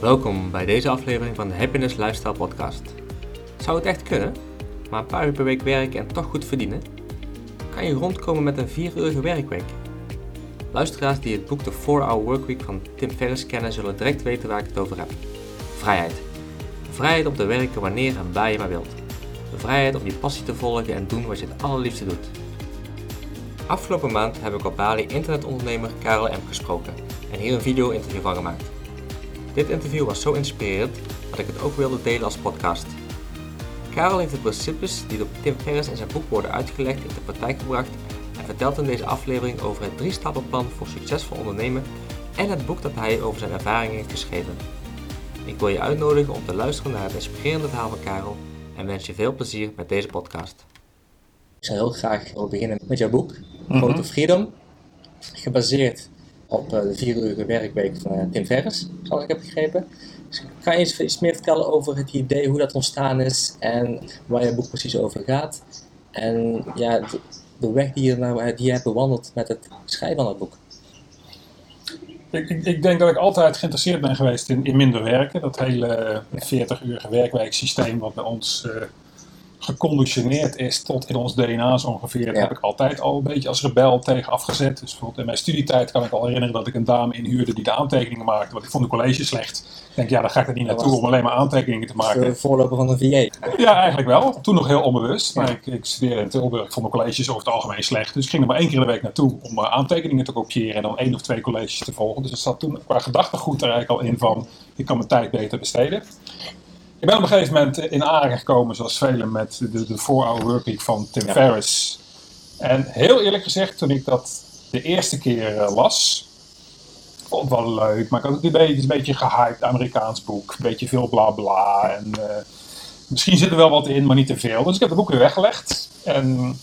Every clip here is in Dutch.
Welkom bij deze aflevering van de Happiness Lifestyle Podcast. Zou het echt kunnen? Maar een paar uur per week werken en toch goed verdienen? Kan je rondkomen met een 4-urige werkweek? Luisteraars die het boek The 4-Hour Workweek van Tim Ferriss kennen zullen direct weten waar ik het over heb. Vrijheid. Vrijheid om te werken wanneer en waar je maar wilt. De vrijheid om je passie te volgen en doen wat je het allerliefste doet. Afgelopen maand heb ik op Bali internetondernemer Karel M. gesproken en hier een video-interview van gemaakt. Dit interview was zo inspirerend dat ik het ook wilde delen als podcast. Karel heeft de principes die door Tim Ferriss in zijn boek worden uitgelegd in de praktijk gebracht en vertelt in deze aflevering over het drie-stappenplan voor succesvol ondernemen en het boek dat hij over zijn ervaringen heeft geschreven. Ik wil je uitnodigen om te luisteren naar het inspirerende verhaal van Karel en wens je veel plezier met deze podcast. Ik zou heel graag willen beginnen met jouw boek, Grote Freedom, gebaseerd op eh, de vierurige werkweek van eh, Tim Ferriss, zoals ik heb begrepen. Dus kan je iets, iets meer vertellen over het idee, hoe dat ontstaan is en waar je boek precies over gaat? En ja, de, de weg die je, nou, die je hebt bewandeld met het schrijven van het boek. Ik, ik, ik, denk dat ik altijd geïnteresseerd ben geweest in, in minder werken. Dat hele 40-urige werkwijksysteem wat bij ons uh, geconditioneerd is tot in ons DNA zo ongeveer. Daar heb ik altijd al een beetje als rebel tegen afgezet. Dus bijvoorbeeld in mijn studietijd kan ik al herinneren dat ik een dame inhuurde die de aantekeningen maakte. Want ik vond de college slecht. Ik denk, ja, daar ga ik er niet naartoe om alleen maar aantekeningen te maken. De voorloper van een VA. Ja, eigenlijk wel. Toen nog heel onbewust. Maar ik, ik studeerde in Tilburg. Ik vond de colleges over het algemeen slecht. Dus ik ging er maar één keer in de week naartoe om uh, aantekeningen te kopiëren. En dan één of twee colleges te volgen. Dus er zat toen qua gedachtegoed er eigenlijk al in van, ik kan mijn tijd beter besteden. Ik ben op een gegeven moment in aanraking gekomen, zoals velen, met de, de 4-hour workweek van Tim ja. Ferriss. En heel eerlijk gezegd, toen ik dat de eerste keer uh, las, vond het wel leuk, maar ik had het een beetje, een beetje gehyped Amerikaans boek. Een beetje veel bla bla. En, uh, misschien zit er wel wat in, maar niet te veel. Dus ik heb het boek weer weggelegd. En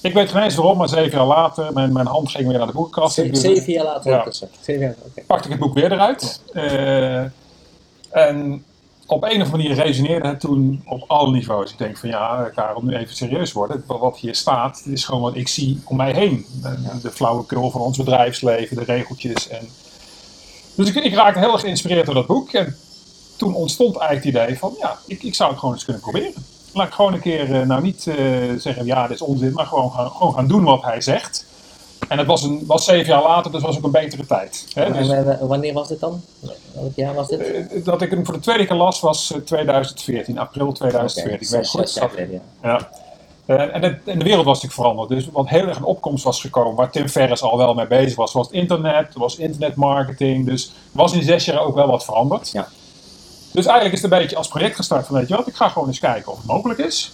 ik weet geen eens waarom, maar zeven jaar later, mijn, mijn hand ging weer naar de boekenkast. Zeven, zeven jaar later? Ja. Zeven jaar, okay. Pakte ik het boek weer eruit. Uh, en op een of andere manier resoneerde het toen op alle niveaus. Ik denk van ja, Karel, nu even serieus worden. Wat hier staat, is gewoon wat ik zie om mij heen. De, de flauwekul van ons bedrijfsleven, de regeltjes. En... Dus ik, ik, raakte heel erg geïnspireerd door dat boek. En toen ontstond eigenlijk het idee van ja, ik, ik zou het gewoon eens kunnen proberen. Laat ik gewoon een keer, nou niet uh, zeggen ja, dit is onzin, maar gewoon gewoon gaan doen wat hij zegt. En het was, een, was zeven jaar later, dus was ook een betere tijd. Hè? Dus, wanneer was dit dan? Welk jaar was dit? Dat ik hem voor de tweede keer las was 2014, april 2014. Okay, zes, goed, zes jaar, ja. ja. Uh, en, de, en, de, wereld was natuurlijk veranderd. Dus wat heel erg in opkomst was gekomen, waar Tim Ferriss al wel mee bezig was, was het internet, was internetmarketing. Dus was in zes jaar ook wel wat veranderd. Ja. Dus eigenlijk is het een beetje als project gestart van, weet je wat, ik ga gewoon eens kijken of het mogelijk is.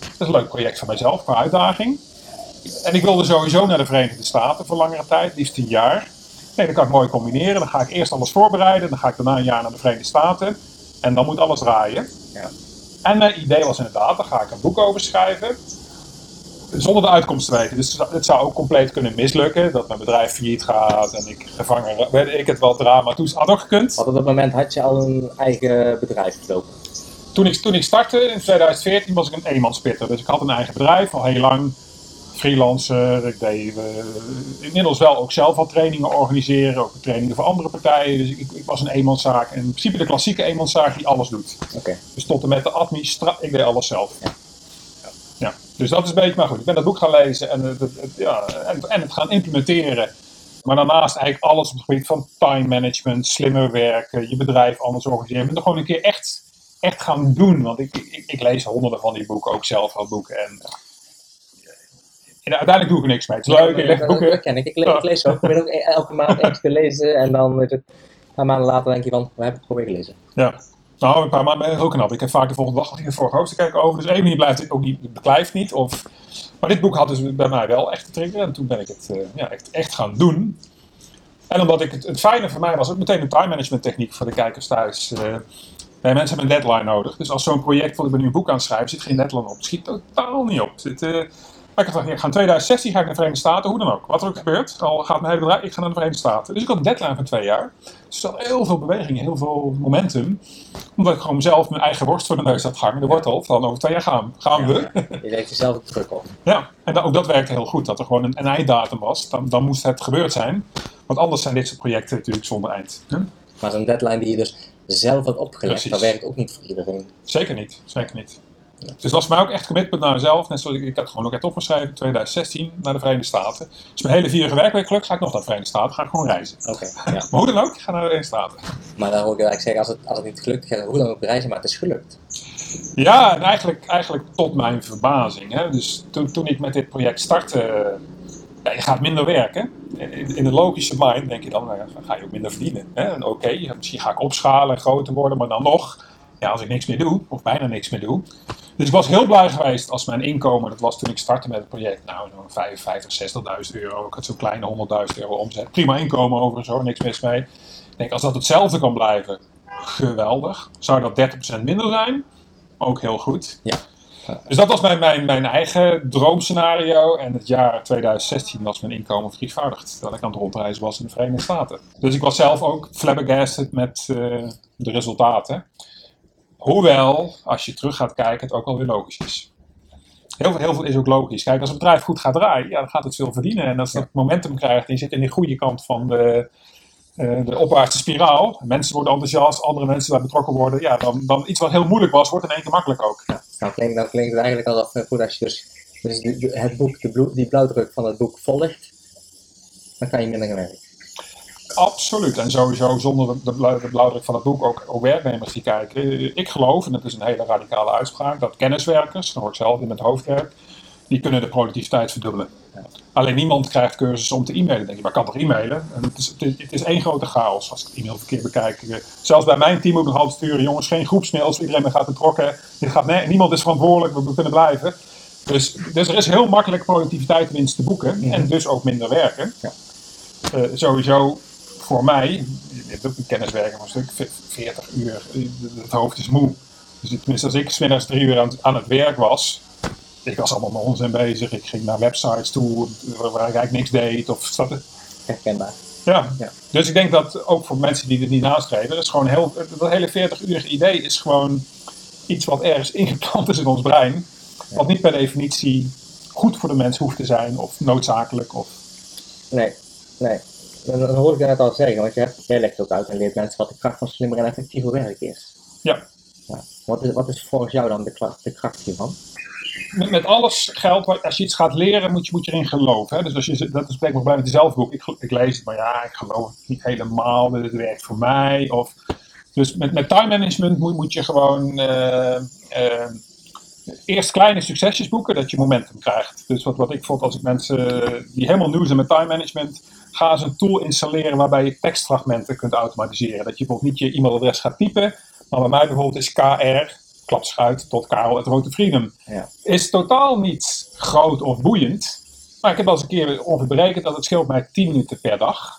Dat is een leuk project van mijzelf, qua uitdaging. En ik wilde sowieso naar de Verenigde Staten voor langere tijd, liefst tien jaar. Nee, dat kan ik mooi combineren. Dan ga ik eerst alles voorbereiden, dan ga ik daarna een jaar naar de Verenigde Staten. En dan moet alles draaien. Ja. En mijn idee was inderdaad, daar ga ik een boek over schrijven. Zonder de uitkomst te weten. Dus het zou ook compleet kunnen mislukken. Dat mijn bedrijf failliet gaat en ik gevangen, weet ik het wel, drama. Toen had ook gekund. Want op dat moment had je al een eigen bedrijf gelopen? Toen ik, toen ik startte in 2014 was ik een eenmanspitter. Dus ik had een eigen bedrijf al heel lang freelancer. Ik deed uh, inmiddels wel ook zelf al trainingen organiseren, ook trainingen voor andere partijen. Dus ik, ik was een eenmanszaak. En in principe de klassieke eenmanszaak die alles doet. Okay. Dus tot en met de administratie, ik deed alles zelf. Ja. ja. Dus dat is een beetje, maar goed, ik ben dat boek gaan lezen en het, het, ja, en, en het gaan implementeren. Maar daarnaast eigenlijk alles op het gebied van time management, slimmer werken, je bedrijf anders organiseren. En gewoon een keer echt, echt gaan doen. Want ik, ik, ik lees honderden van die boeken, ook zelf al boeken. En, en uiteindelijk doe ik er niks mee. Het is leuk, ik leg boeken. Dat ken ik. Ik, le ik lees ook. Ik probeer ook elke maand eentje te lezen. En dan een paar maanden later denk je van, we hebben het proberen gelezen. Ja. Nou, een paar maanden ben ik ook knap. Ik heb vaak de volgende dag de vorige hoofdstuk kijken over. Dus één manier blijft het ook niet, beklijft niet. Of, maar dit boek had dus bij mij wel echt te triggeren. En toen ben ik het uh, ja, echt, echt gaan doen. En omdat ik het, het fijne voor mij was, ook meteen een time management techniek voor de kijkers thuis. Uh, Nee, mensen hebben een deadline nodig. Dus als zo'n project, wat ik ben nu een boek aan het schrijven, zit geen deadline op. Het schiet totaal niet op. Zit, uh, maar ik dacht, ik ga in 2016 ga ik naar de Verenigde Staten, hoe dan ook. Wat er ook gebeurt, al gaat mijn hele bedrijf, ik ga naar de Verenigde Staten. Dus ik had een deadline van twee jaar. Dus er zat heel veel beweging, heel veel momentum. Omdat ik gewoon mezelf mijn eigen worst voor de neus had hangen, de wortel, van over twee jaar gaan, gaan we. Ja, je leek jezelf op druk op. Ja, en dat, ook dat werkte heel goed, dat er gewoon een, een einddatum was. Dan, dan moest het gebeurd zijn. Want anders zijn dit soort projecten natuurlijk zonder eind. Hè? Maar zo'n deadline die je dus zelf hebt opgelegd, Precies. dat werkt ook niet voor iedereen. Zeker niet, zeker niet. Dus dat was voor mij ook echt commitment naar mezelf. Net zoals ik, ik had gewoon ook echt opgeschreven, 2016 naar de Verenigde Staten. Dus mijn hele vierige werkweek lukt, ga ik nog naar de Verenigde Staten, ga ik gewoon reizen. Oké, ja. Maar hoe dan ook, ik ga naar de Verenigde Staten. Maar dan hoor ik eigenlijk zeggen, als het, als het niet gelukt is, hoe dan ook reizen, maar het is gelukt. Ja, en eigenlijk, eigenlijk tot mijn verbazing. Hè. Dus toen, toen ik met dit project startte, eh, ja, je gaat minder werken. In, in de logische mind denk je dan, nou dan ga je ook minder verdienen. Oké, misschien ga ik opschalen en groter worden, maar dan nog, ja, als ik niks meer doe, of bijna niks meer doe. Dus ik was heel blij geweest als mijn inkomen, dat was toen ik startte met het project, nou zo'n 55, 60.000 euro. Ik had zo'n kleine 100.000 euro omzet. Prima inkomen overigens hoor, niks mis mee. Ik denk, als dat hetzelfde kan blijven, geweldig. Zou dat 30% minder zijn? Ook heel goed. Ja. Dus dat was mijn, mijn, mijn eigen droomscenario. En het jaar 2016 was mijn inkomen verviervoudigd. Dat ik aan het rondreizen was in de Verenigde Staten. Dus ik was zelf ook flabbergasted met eh, de resultaten. Hoewel, als je terug gaat kijken, het ook wel weer logisch is. Heel veel, heel veel is ook logisch. Kijk, als een bedrijf goed gaat draaien, ja, dan gaat het veel verdienen. En als Ja. dat momentum krijgt en je zit in die goede kant van de, eh, de opwaartse spiraal. Mensen worden enthousiast, andere mensen bij betrokken worden. Ja, dan, dan iets wat heel moeilijk was, wordt in één keer makkelijk ook. Nou klinkt, dan klinkt het eigenlijk alsof, eh, goed, als je dus, dus de- de- het boek, de die blauwdruk van het boek volgt, dan kan je minder gaan werken. Absoluut. En sowieso zonder de, de, blauw- de blauwdruk van het boek ook, ook werknemers die kijken. Ik geloof, en dat is een hele radicale uitspraak, dat kenniswerkers, daar hoor ik zelf in met hoofdwerk, die kunnen de productiviteit verdubbelen. Alleen niemand krijgt cursussen om te e-mailen. Denk je, maar kan toch e-mailen? En het, is, het, is, het is één grote chaos als ik het e-mail verkeerd bekijk. Zelfs bij mijn team moet ik nog altijd sturen, jongens, geen groepsmails, iedereen gaat betrokken. Dit gaat, nee, niemand is verantwoordelijk, we, kunnen blijven. Dus, dus er is heel makkelijk productiviteitswinst te boeken en dus ook minder werken. Ja. Eh, sowieso voor mij, je hebt ook een kenniswerker van een stuk 40 uur, het hoofd is moe. Dus tenminste als ik 's middags drie uur aan, aan het werk was, ik was allemaal met onzin bezig. Ik ging naar websites toe waar waar ik eigenlijk niks deed. Of er- Herkenbaar. ja. Ja. Dus ik denk dat ook voor mensen die dit niet nastreven, dat is gewoon heel, dat hele 40 uur idee is gewoon iets wat ergens ingeplant is in ons brein. Wat niet per definitie goed voor de mens hoeft te zijn of noodzakelijk. Of, Nee, nee. Dan, dan hoor ik je net al zeggen, want jij legt ook uit en leert mensen wat de kracht van slimmer en effectiever werk is. ja. Ja. Wat, is wat is volgens jou dan de, kracht hiervan? met, met alles geldt, als je iets gaat leren, moet je, moet je erin geloven. Hè? Dus als je, dat is blijkbaar bij met jezelf boek. Ik, ik lees het, maar ja, ik geloof het niet helemaal. dat Het werkt voor mij. Of, dus met, met time management moet, moet je gewoon eh, eh, eerst kleine succesjes boeken, dat je momentum krijgt. Dus wat, wat ik vond als ik mensen die helemaal nieuw zijn met time management, ga eens een tool installeren waarbij je tekstfragmenten kunt automatiseren. Dat je bijvoorbeeld niet je e-mailadres gaat typen, maar bij mij bijvoorbeeld is KR, klapschuit, tot Karel, het Rote Freedom Ja. is totaal niet groot of boeiend. Maar ik heb al eens een keer ongeveer berekend dat het scheelt mij 10 minuten per dag.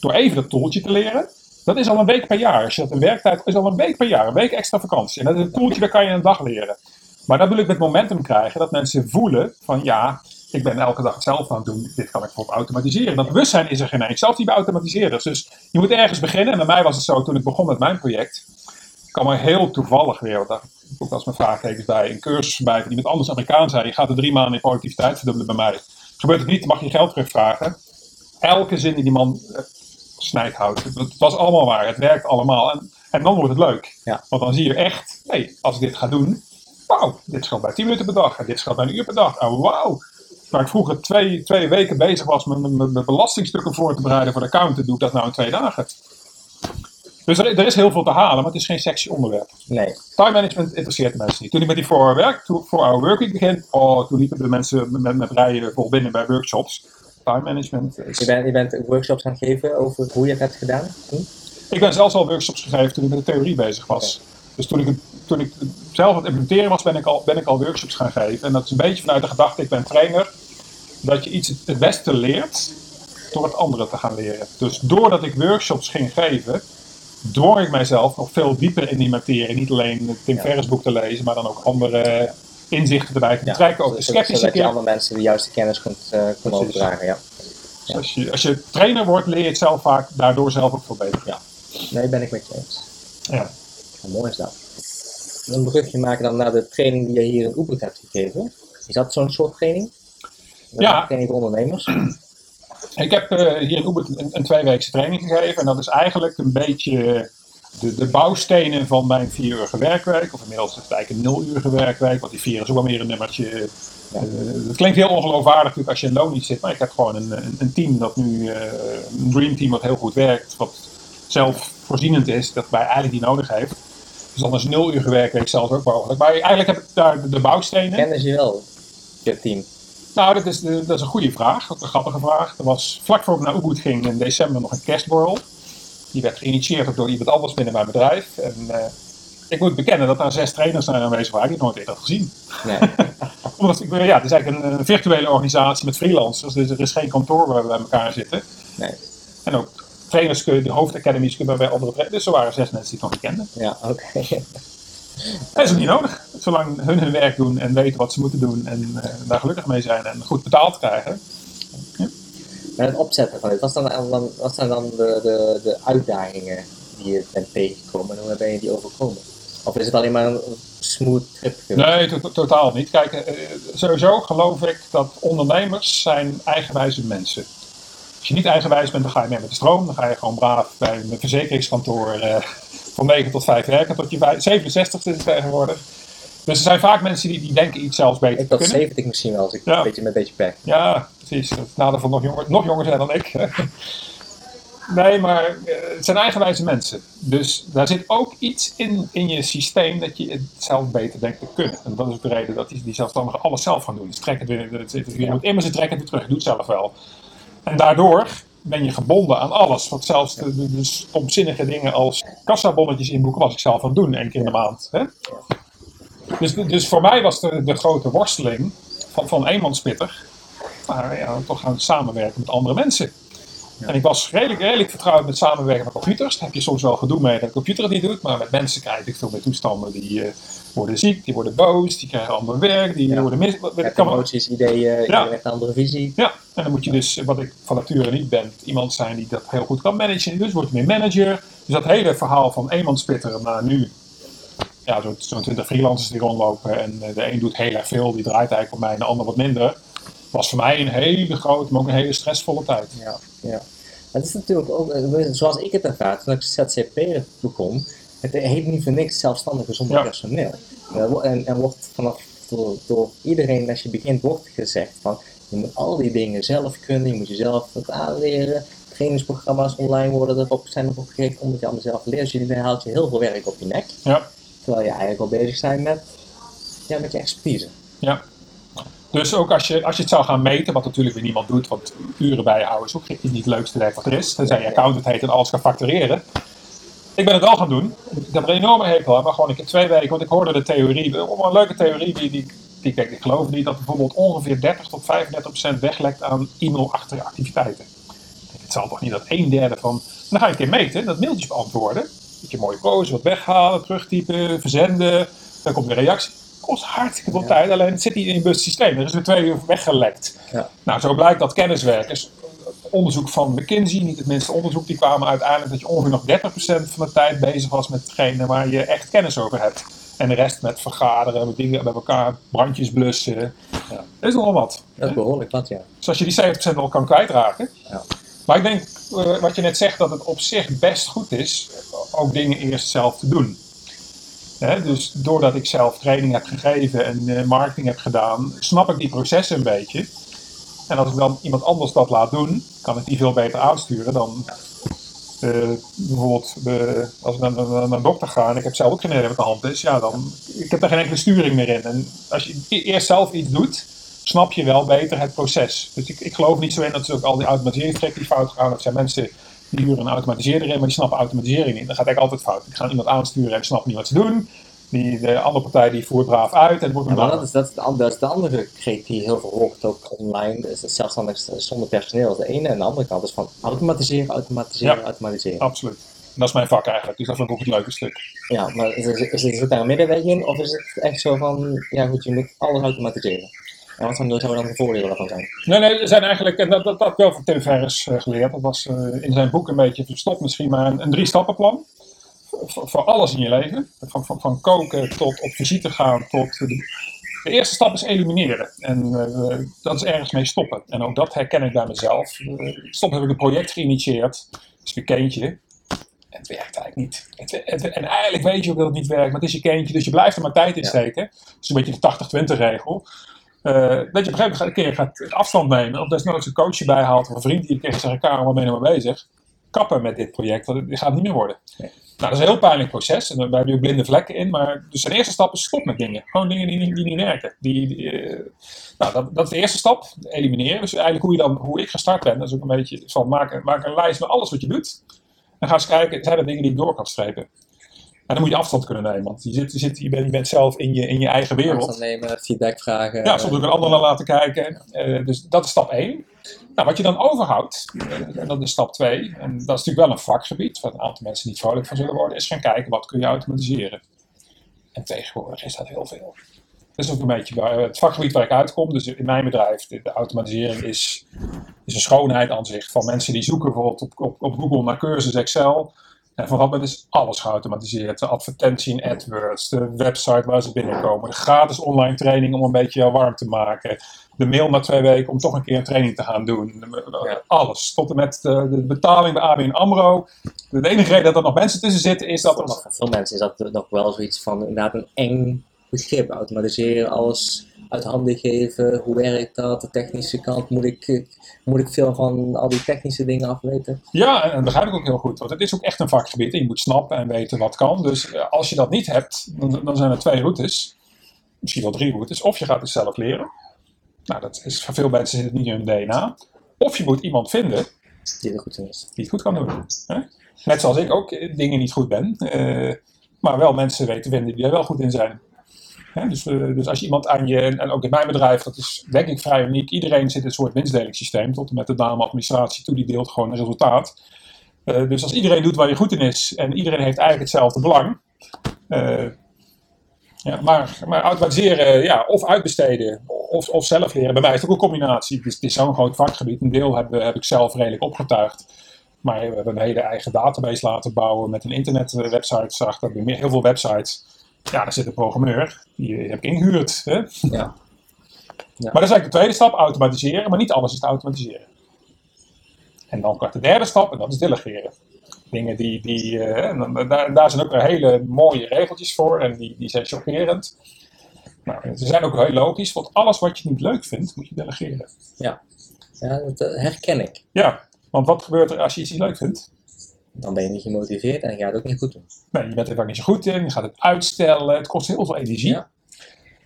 Door even dat toeltje te leren. Dat is al een week per jaar. Als je dat een werktijd is al een week per jaar. Een week extra vakantie. En dat is een toeltje dat kan je in een dag leren. Maar dan wil ik met momentum krijgen dat mensen voelen van ja, ik ben elke dag hetzelfde aan het doen. Dit kan ik bijvoorbeeld automatiseren. Dat bewustzijn is er geen eens. Zelfs niet bij automatiseren. Dus je moet ergens beginnen. En bij mij was het zo toen ik begon met mijn project. Ik kwam er heel toevallig weer, want daar ook als mijn vraagtekens bij, een cursus voorbij van iemand anders Amerikaan zei, je gaat er drie maanden in productiviteit verdubbelen bij mij. Gebeurt het niet, mag je geld terugvragen. Elke zin die die man eh, snijdt houdt. Het, was allemaal waar, het werkt allemaal. En, en dan wordt het leuk. Ja. Want dan zie je echt, hé, als ik dit ga doen, wauw, dit scheelt bij 10 minuten per dag. En dit scheelt bij een uur per dag. En wauw. Waar ik vroeger twee, twee weken bezig was met mijn- mijn belastingstukken voor te bereiden voor de accountant, doe ik dat nou in twee dagen. Dus er, er is heel veel te halen, maar het is geen sexy onderwerp. Nee. Time management interesseert mensen niet. Toen ik met die 4-hour werk, 4-hour working begin, oh, toen liepen de mensen met, met rijen vol binnen bij workshops. Time management is... Je bent, je bent workshops aan het geven over hoe je het hebt gedaan? Ik ben zelfs al workshops gegeven toen ik met de theorie bezig was. Dus toen ik, toen ik zelf aan het implementeren was, ben ik, al, ben ik al workshops gaan geven. En dat is een beetje vanuit de gedachte, ik ben trainer, dat je iets het beste leert door het andere te gaan leren. Dus doordat ik workshops ging geven, dwong ik mijzelf nog veel dieper in die materie. Niet alleen het Tim Ja. Ferriss boek te lezen, maar dan ook andere inzichten erbij te betrekken. Ook de zodat- sceptische Zodat je andere mensen de juiste kennis kunt, kunt Precies. overdragen, ja. Dus als, je, als je trainer wordt, leer je het zelf vaak daardoor zelf ook veel beter. Ja. Nee, ben ik met je eens. Ja. Hoe mooi is dat? Een brugje maken dan naar de training die je hier in Oebrug hebt gegeven. Is dat zo'n soort training? Een Ja. Training voor ondernemers? Ik heb eh, hier in Ubud een, een tweeweekse training gegeven. En dat is eigenlijk een beetje de, de bouwstenen van mijn vierurige werkweek. Of inmiddels is het eigenlijk een nuluurige werkweek. Want die vier is ook wel meer een nummertje. Uh, het klinkt heel ongeloofwaardig natuurlijk als je in loon niet zit. Maar ik heb gewoon een, een, een team dat nu, uh, een dream team wat heel goed werkt. Wat zelfvoorzienend is. Dat wij eigenlijk niet nodig heeft. Dus dan is een nuluurige werkweek zelfs ook mogelijk. Maar eigenlijk heb ik daar de, de bouwstenen. Kennen ze wel, je team? Nou, dat is, dat is een goede vraag. Dat is een grappige vraag. Er was vlak voor ik naar Ubud ging in december nog een kerstborrel. Die werd geïnitieerd door iemand anders binnen mijn bedrijf. En uh, ik moet bekennen dat daar zes trainers zijn aanwezig waren die ik nooit eerder had gezien. Nee. Omdat, ja, het is eigenlijk een, een, virtuele organisatie met freelancers. Dus er is geen kantoor waar we bij elkaar zitten. Nee. En ook trainers kunnen, de hoofdacademies kunnen bij andere trainers. Dus er waren zes mensen die ik nog niet kende. Ja, oké. Okay. Dat is ook niet nodig. Zolang hun hun werk doen en weten wat ze moeten doen en uh, daar gelukkig mee zijn en goed betaald krijgen. Ja. Het opzetten van dit, wat zijn dan, wat zijn dan de, de, de uitdagingen die je bent tegengekomen en hoe ben je die overkomen? Of is het alleen maar een smooth trip? Nee, to totaal niet. Kijk, uh, sowieso geloof ik dat ondernemers zijn eigenwijze mensen. Als je niet eigenwijs bent, dan ga je mee met de stroom. Dan ga je gewoon braaf bij een verzekeringskantoor uh, van 9 tot 5 werken tot je 67 is tegenwoordig. Dus er zijn vaak mensen die, die denken iets zelfs beter ik te kunnen. 70 misschien wel, als ik ja. een beetje met een beetje pech. Ja, precies. Het nadeel van nog jonger, nog jonger zijn dan ik. nee, maar het zijn eigenwijze mensen. Dus daar zit ook iets in, in je systeem dat je het zelf beter denkt te kunnen. En dat is ook de reden dat die, die zelfstandigen alles zelf gaan doen. Dus trek het weer, je ja. moet immer ze trekken het weer terug. Doe het zelf wel. En daardoor ben je gebonden aan alles. Want zelfs de, de, de stomzinnige dingen als kassabonnetjes inboeken was ik zelf aan het doen, één keer in de maand. Hè? Dus, dus voor mij was de, de grote worsteling van, van eenmanspitter, maar ja, toch gaan samenwerken met andere mensen. Ja. En ik was redelijk, redelijk vertrouwd met samenwerken met computers. Daar heb je soms wel gedoe mee dat de computer het niet doet, maar met mensen krijg ik veel meer toestanden die uh, worden ziek, die worden boos, die krijgen ander werk, die ja. worden mis... Emoties, ideeën, ja. heeft een andere visie. Ja, en dan moet je dus, wat ik van nature niet ben, iemand zijn die dat heel goed kan managen. Dus word je meer manager. Dus dat hele verhaal van eenmanspitter naar nu ja, zo'n zo 20 freelancers die rondlopen en de een doet heel erg veel, die draait eigenlijk op mij en de ander wat minder. Was voor mij een hele grote, maar ook een hele stressvolle tijd. Ja, ja. Het is natuurlijk ook, zoals ik het ervaar, toen ik ZCP begon, het heet niet voor niks zelfstandige zonder ja. personeel. En, en wordt vanaf door, door, iedereen, als je begint, wordt gezegd van je moet al die dingen zelf kunnen, je moet jezelf het aanleren. Trainingsprogramma's online worden erop, zijn erop gericht omdat je allemaal zelf leert. Dus je haalt je heel veel werk op je nek. Ja. Terwijl je eigenlijk al bezig bent met, ja, met je expertise. Ja. Dus ook als je, als je het zou gaan meten, wat natuurlijk weer niemand doet, want uren bijhouden is ook niet het leukste werk wat er is. Tenzij je accountant heet en alles kan factureren. Ik ben het wel gaan doen. Ik heb er een enorme hekel aan, maar gewoon ik heb twee weken, want ik hoorde de theorie, een leuke theorie die, die, die ik, ik geloof niet, dat bijvoorbeeld ongeveer 30 tot 35 procent weglekt aan e-mailachtige activiteiten. Het zal toch niet dat een derde van. Dan ga je een keer meten, dat mailtjes beantwoorden. Dat je mooie pose, wat weghalen, terugtypen, verzenden. Dan komt weer een reactie. Kost hartstikke veel ja. tijd, alleen het zit niet in bewust systeem. Er is weer twee uur weggelekt. Ja. Nou, zo blijkt dat kenniswerkers. Onderzoek van McKinsey, niet het minste onderzoek, die kwamen uiteindelijk dat je ongeveer nog 30% van de tijd bezig was met hetgene waar je echt kennis over hebt. En de rest met vergaderen, met dingen bij elkaar, brandjes blussen. Ja. Dat is nogal wat. Dat is behoorlijk wat, ja. Dus als je die 70% al kan kwijtraken. Ja. Maar ik denk, uh, wat je net zegt, dat het op zich best goed is, ook dingen eerst zelf te doen. Hè, dus doordat ik zelf training heb gegeven en uh, marketing heb gedaan, snap ik die processen een beetje. En als ik dan iemand anders dat laat doen, kan ik die veel beter aansturen dan uh, bijvoorbeeld als ik naar, naar, dokter ga en ik heb zelf ook geen idee wat de hand is, ja, dan ik heb daar geen enkele sturing meer in. En als je eerst zelf iets doet, snap je wel beter het proces. Dus ik, ik geloof niet zo in dat ze ook al die automatiseringstrekken die fout gaan. Dat zijn mensen die huren een automatiseerder in, maar die snappen automatisering niet. Dat gaat eigenlijk altijd fout. Ik ga iemand aansturen en snapt niet wat ze doen. Die, de andere partij die voert braaf uit en het wordt ja, maar dat is, dat, is de, dat is de andere kreet die heel veel hoort ook online. Dus zelfstandig zonder personeel is de ene. En de andere kant is van automatiseren, automatiseren, ja, automatiseren. Absoluut. En dat is mijn vak eigenlijk, dus dat vind ik ook het leuke stuk. Ja, maar is, is, is er daar een middenweg in? Of is het echt zo van, ja goed, je moet alles automatiseren? En wat zouden dan de voordelen daarvan zijn? Nee, nee, er zijn eigenlijk, en dat, dat, dat heb ik wel van Tim Ferriss uh, geleerd. Dat was uh, in zijn boek een beetje verstopt misschien, maar een, een drie-stappenplan. Voor, voor alles in je leven. Van, van, van koken tot op visite gaan, tot de, De eerste stap is elimineren. En uh, dat is ergens mee stoppen. En ook dat herken ik bij mezelf. Uh, stop heb ik een project geïnitieerd. Dat is een kindje. En het werkt eigenlijk niet. Het, het, en eigenlijk weet je ook dat het niet werkt. Maar het is je kindje, dus je blijft er maar tijd in steken. Ja. Dat is een beetje de 80-20 regel. Uh, dat je op een gegeven moment een keer gaat afstand nemen. Of desnoods een coach erbij haalt. Of een vriend die een keer zegt, Karel, waar ben je nou mee bezig? Kappen met dit project, want dit gaat niet meer worden. Nee. Nou, dat is een heel pijnlijk proces. En daar hebben je blinde vlekken in. Maar dus de eerste stap is stop met dingen. Gewoon dingen die, die niet werken. Die, uh, nou, dat, dat, is de eerste stap. Elimineren. Dus eigenlijk hoe, je dan, hoe ik gestart ben. Dat is ook een beetje van maak, maak een lijst met alles wat je doet. En ga eens kijken, zijn er dingen die ik door kan strepen? En dan moet je afstand kunnen nemen. Want je, zit, je, zit, je, bent, je bent zelf in je, in je eigen wereld. Afstand nemen, feedback vragen. Ja, soms ook een ander naar laten kijken. Uh, dus dat is stap 1. Nou, wat je dan overhoudt, en dat is stap 2, en dat is natuurlijk wel een vakgebied, waar een aantal mensen niet vrolijk van zullen worden, is gaan kijken wat kun je automatiseren. En tegenwoordig is dat heel veel. Dat is ook een beetje het vakgebied waar ik uitkom. Dus in mijn bedrijf, de, de automatisering is, is een schoonheid aan zich. Van mensen die zoeken bijvoorbeeld op, op, op Google naar cursus Excel. En van dat is alles geautomatiseerd. De advertentie in AdWords, de website waar ze binnenkomen, de gratis online training om een beetje warm te maken, de mail na twee weken om toch een keer een training te gaan doen. Ja. Alles. Tot en met de, de, betaling bij ABN AMRO. De enige reden dat er nog mensen tussen zitten is dat... Voor veel mensen is dat nog wel zoiets van inderdaad een eng begrip. Automatiseren, alles uit handen geven. Hoe werkt dat? De technische kant. Moet ik, moet ik veel van al die technische dingen afweten? Ja, en dat begrijp ik ook heel goed. Want het is ook echt een vakgebied. En je moet snappen en weten wat kan. Dus als je dat niet hebt, dan, dan zijn er twee routes. Misschien wel drie routes. Of je gaat het zelf leren. Nou, dat is voor veel mensen zit het niet in hun DNA. Of je moet iemand vinden die het goed is. Die het goed kan doen. Hè? Net zoals ik ook dingen niet goed ben. Uh, maar wel mensen weten vinden die er wel goed in zijn. Dus, uh, dus als je iemand aan je, en ook in mijn bedrijf, dat is denk ik vrij uniek. Iedereen zit in een soort winstdelingssysteem. Tot en met de dame administratie toe, die deelt gewoon een resultaat. Uh, dus als iedereen doet waar je goed in is en iedereen heeft eigenlijk hetzelfde belang. ja, maar, maar automatiseren, ja, of uitbesteden, of, of zelf leren. Bij mij is het ook een combinatie. Het is, zo'n groot vakgebied. Een deel heb, heb ik zelf redelijk opgetuigd. Maar we hebben een hele eigen database laten bouwen met een internetwebsite erachter. We hebben heel veel websites. Ja, daar zit een programmeur. Die heb ik ingehuurd. Hè? Ja. ja. Maar dat is eigenlijk de tweede stap, automatiseren. Maar niet alles is te automatiseren. En dan komt de derde stap en dat is delegeren. Dingen die, die uh, daar, daar zijn ook hele mooie regeltjes voor en die, die zijn chockerend. Nou, ze zijn ook heel logisch, want alles wat je niet leuk vindt, moet je delegeren. Ja, ja dat eh, herken ik. Ja, want wat gebeurt er als je iets niet leuk vindt? Dan ben je niet gemotiveerd en je gaat het ook niet goed doen. Nee, je bent er vaak niet zo goed in, je gaat het uitstellen, het kost heel veel energie. Ja.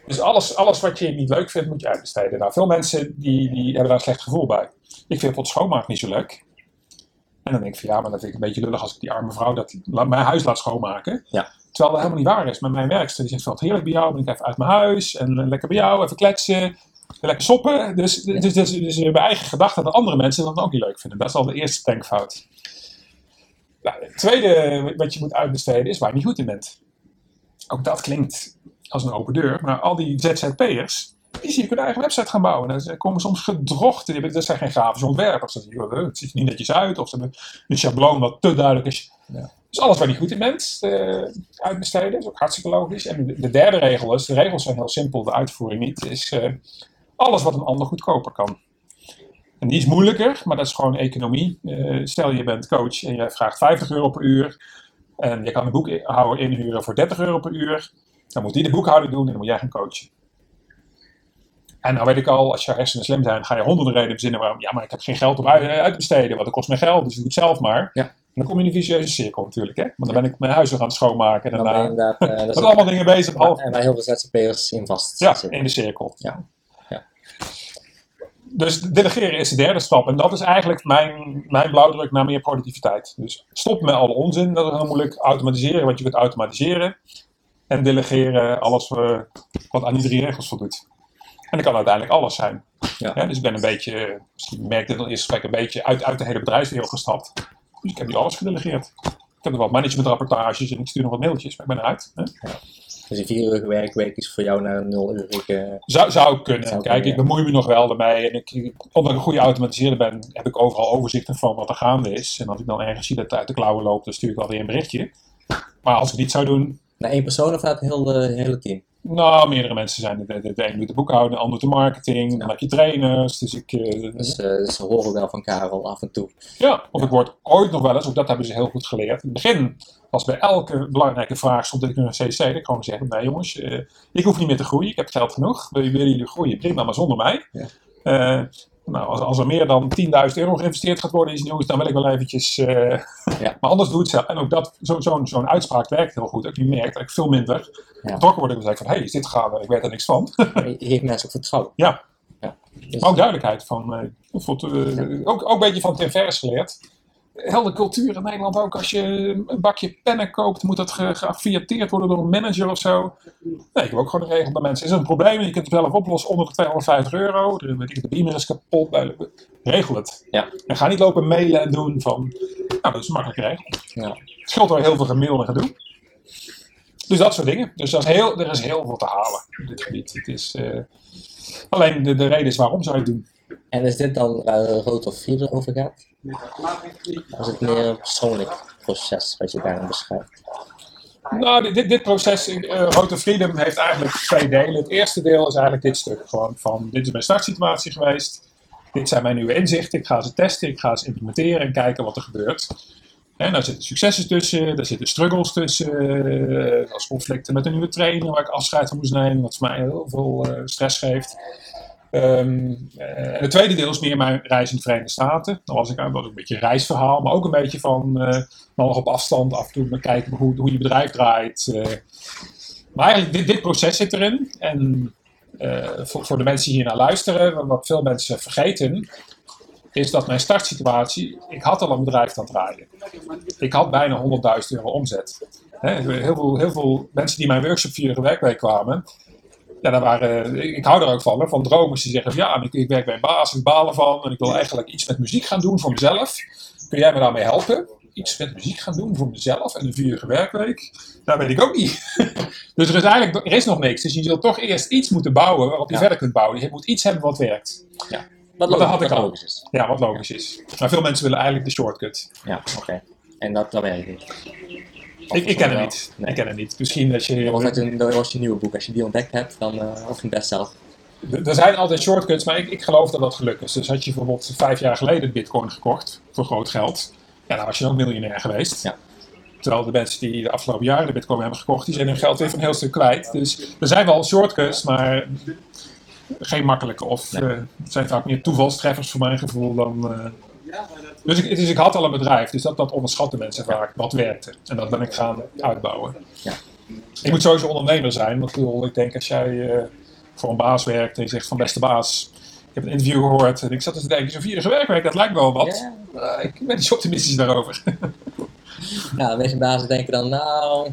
Dus alles, alles wat je niet leuk vindt, moet je uitbesteden. Nou, veel mensen die, die hebben daar een slecht gevoel bij. Ik vind het schoonmaak niet zo leuk. En dan denk ik van ja, maar dat vind ik een beetje lullig als ik die arme vrouw dat, mijn huis laat schoonmaken. Ja. Terwijl dat helemaal niet waar is. Met mijn werkster die zegt van heerlijk bij jou, ben ik even uit mijn huis. En lekker bij jou, even kletsen. Lekker soppen. Dus, dus, dus, dus, dus eigen gedachte dat andere mensen dat ook niet leuk vinden. Dat is al de eerste denkfout. Nou, het tweede wat je moet uitbesteden is waar je niet goed in bent. Ook dat klinkt als een open deur. Maar al die ZZP'ers, die zie ik hun eigen website gaan bouwen. En ze komen soms gedrocht. Dat zijn geen grafische ontwerpers. Het ziet er niet netjes uit. Of ze hebben een schabloon wat te duidelijk is. Ja. Dus alles waar je goed in bent, uh, uitbesteden. Is ook hartstikke logisch. En de, derde regel is, de regels zijn heel simpel, de uitvoering niet, is uh, alles wat een ander goedkoper kan. En die is moeilijker, maar dat is gewoon economie. Uh, stel je bent coach en je vraagt 50 euro per uur. En je kan een boekhouder inhuren voor 30 euro per uur. Dan moet die de boekhouder doen en dan moet jij gaan coachen. En nou weet ik al, als je hersenen slim zijn, ga je honderden redenen verzinnen waarom. Ja, maar ik heb geen geld om uit, te besteden, want dat kost mij geld, dus ik doe het zelf maar. Ja dan kom je in een vicieuze cirkel natuurlijk. Hè? Want dan ben ik mijn huis weer aan het schoonmaken. En daarna uh, dat zijn allemaal dingen bezig. En waar heel veel ZZP'ers in vast Ja, in de cirkel. Ja. Dus delegeren is de derde stap. En dat is eigenlijk mijn, mijn blauwdruk naar meer productiviteit. Dus stop met alle onzin, dat is heel moeilijk. Automatiseren wat je kunt automatiseren. En delegeren alles uh, wat aan die drie regels voldoet. En dat kan uiteindelijk alles zijn. Ja. dus ik ben een beetje, misschien merk je dat in eerste gesprek, een beetje uit, uit de hele bedrijfswereld gestapt. Dus ik heb nu alles gedelegeerd. Ik heb nog wat managementrapportages en ik stuur nog wat mailtjes, maar ik ben eruit. Hè? Ja. Dus een vier uur werkweek is voor jou naar een nul uur. Uh, zou, zou kunnen. Zou Kijk, ik bemoei me nog wel ermee. En ik, omdat ik een goede automatiseerder ben, heb ik overal overzichten van wat er gaande is. En als ik dan ergens zie dat het uit de klauwen loopt, dan stuur ik wel weer een berichtje. Maar als ik het niet zou doen. Naar één persoon of naar het hele, hele team? Nou, meerdere mensen zijn. De, de, de een doet de boekhouding, de ander de marketing, dan heb je trainers. Dus ik, eh, Dus eh, ze horen wel van Karel af en toe. ja, of ik word ooit nog wel eens, ook dat hebben ze heel goed geleerd. In het begin was bij elke belangrijke vraag stond ik in een CC, ik gewoon zeggen, nee jongens, eh, ik hoef niet meer te groeien, ik heb geld genoeg. Willen jullie groeien? Prima, maar zonder mij. Ja. Nou, als, als er meer dan 10.000 euro geïnvesteerd gaat worden in iets nieuws, dan wil ik wel eventjes... eh, Ja. Maar anders doe het zelf. En ook dat, zo- zo'n zo'n uitspraak werkt heel goed. Ik nu merk dat ik veel minder Ja. betrokken word. Dan zeg ik van, hé, hey, is dit gaande? Ik weet er niks van. Je mensen vertrouwen. Ja. ja. Dus- Maar ook duidelijkheid van, eh, eh, ook, ook een beetje van Tim Ferriss geleerd. Heel de cultuur in Nederland ook. Als je een bakje pennen koopt, moet dat ge geaffiliateerd worden door een manager of zo. Nee, ik heb ook gewoon een regel bij mensen. Is er een probleem en je kunt het zelf oplossen onder de 250 euro. De, weet ik, de beamer is kapot. Regel het. Ja. En ga niet lopen mailen en doen van, nou dat is een makkelijke regel. Ja. Het scheelt er heel veel gemail en gedoe. Dus dat soort dingen. Dus dat is heel, er is heel veel te halen op dit gebied. Het is, eh, alleen de, de reden is waarom zou je het doen. En is dit dan waar rood of vier over gaat? Of is het meer een persoonlijk proces wat je daarin beschrijft? Nou, dit, dit, proces, eh to Freedom, heeft eigenlijk twee delen. Het eerste deel is eigenlijk dit stuk. Gewoon van, dit is mijn startsituatie geweest. Dit zijn mijn nieuwe inzichten. Ik ga ze testen, ik ga ze implementeren en kijken wat er gebeurt. En daar zitten successen tussen, daar zitten struggles tussen. eh, Zoals conflicten met een nieuwe trainer waar ik afscheid van moest nemen. Wat voor mij heel veel eh, stress geeft. Ehm, eh, het tweede deel is meer mijn reis in de Verenigde Staten. Dan was ik was een beetje een reisverhaal, maar ook een beetje van eh, nog op afstand af en toe kijken hoe, hoe je bedrijf draait. eh. maar eigenlijk, dit, proces zit erin. En voor, voor de mensen die hier naar luisteren, wat- veel mensen vergeten, is dat mijn startsituatie, ik had al een bedrijf aan het draaien. Ik had bijna 100.000 euro omzet. Heel, veel, heel veel mensen die mijn workshop via werkweek kwamen, ja, daar waren, ik, ik hou er ook van, hè, van dromers die zeggen van ja, ik, ik werk bij een baas, ik baal ervan en ik wil eigenlijk iets met muziek gaan doen voor mezelf. Kun jij me daarmee helpen? Iets met muziek gaan doen voor mezelf en een vierige werkweek? Dat weet ik ook niet. dus er is eigenlijk er is nog niks. Dus je zult toch eerst iets moeten bouwen waarop je Ja. verder kunt bouwen. Je moet iets hebben wat werkt. Wat dat logisch, had ik wat al. logisch is. Ja, wat logisch is. Maar veel mensen willen eigenlijk de shortcut. Ja, oké. En dat, dat werkt niet. Ik, ik ken het wel? niet. Nee. Ik ken het niet. Misschien dat je... Of uit een, dat was je nieuwe boek. Als je die ontdekt hebt, dan uh, of een bestseller. Er er zijn altijd shortcuts, maar ik, ik geloof dat dat geluk is. Dus had je bijvoorbeeld vijf jaar geleden bitcoin gekocht voor groot geld, ja, dan was je ook miljonair geweest. Ja. Terwijl de mensen die de afgelopen jaren de bitcoin hebben gekocht, die zijn hun geld weer van een heel stuk kwijt. Dus er zijn wel shortcuts, maar geen makkelijke. Of Nee. eh, het zijn vaak meer toevalstreffers voor mijn gevoel dan... eh, dus ik, dus ik had al een bedrijf, dus dat, dat onderschatten mensen vaak, wat werkte. En dat ben ik gaan uitbouwen. Ja. Je moet sowieso ondernemer zijn, want ik ik denk als jij eh, voor een baas werkt en je zegt van beste baas, ik heb een interview gehoord en ik zat dus te denken, zo'n vierde werkweek, dat lijkt me wel wat. Ja. Eh, ik ben niet zo optimistisch daarover. De meeste bazen denken dan, nou,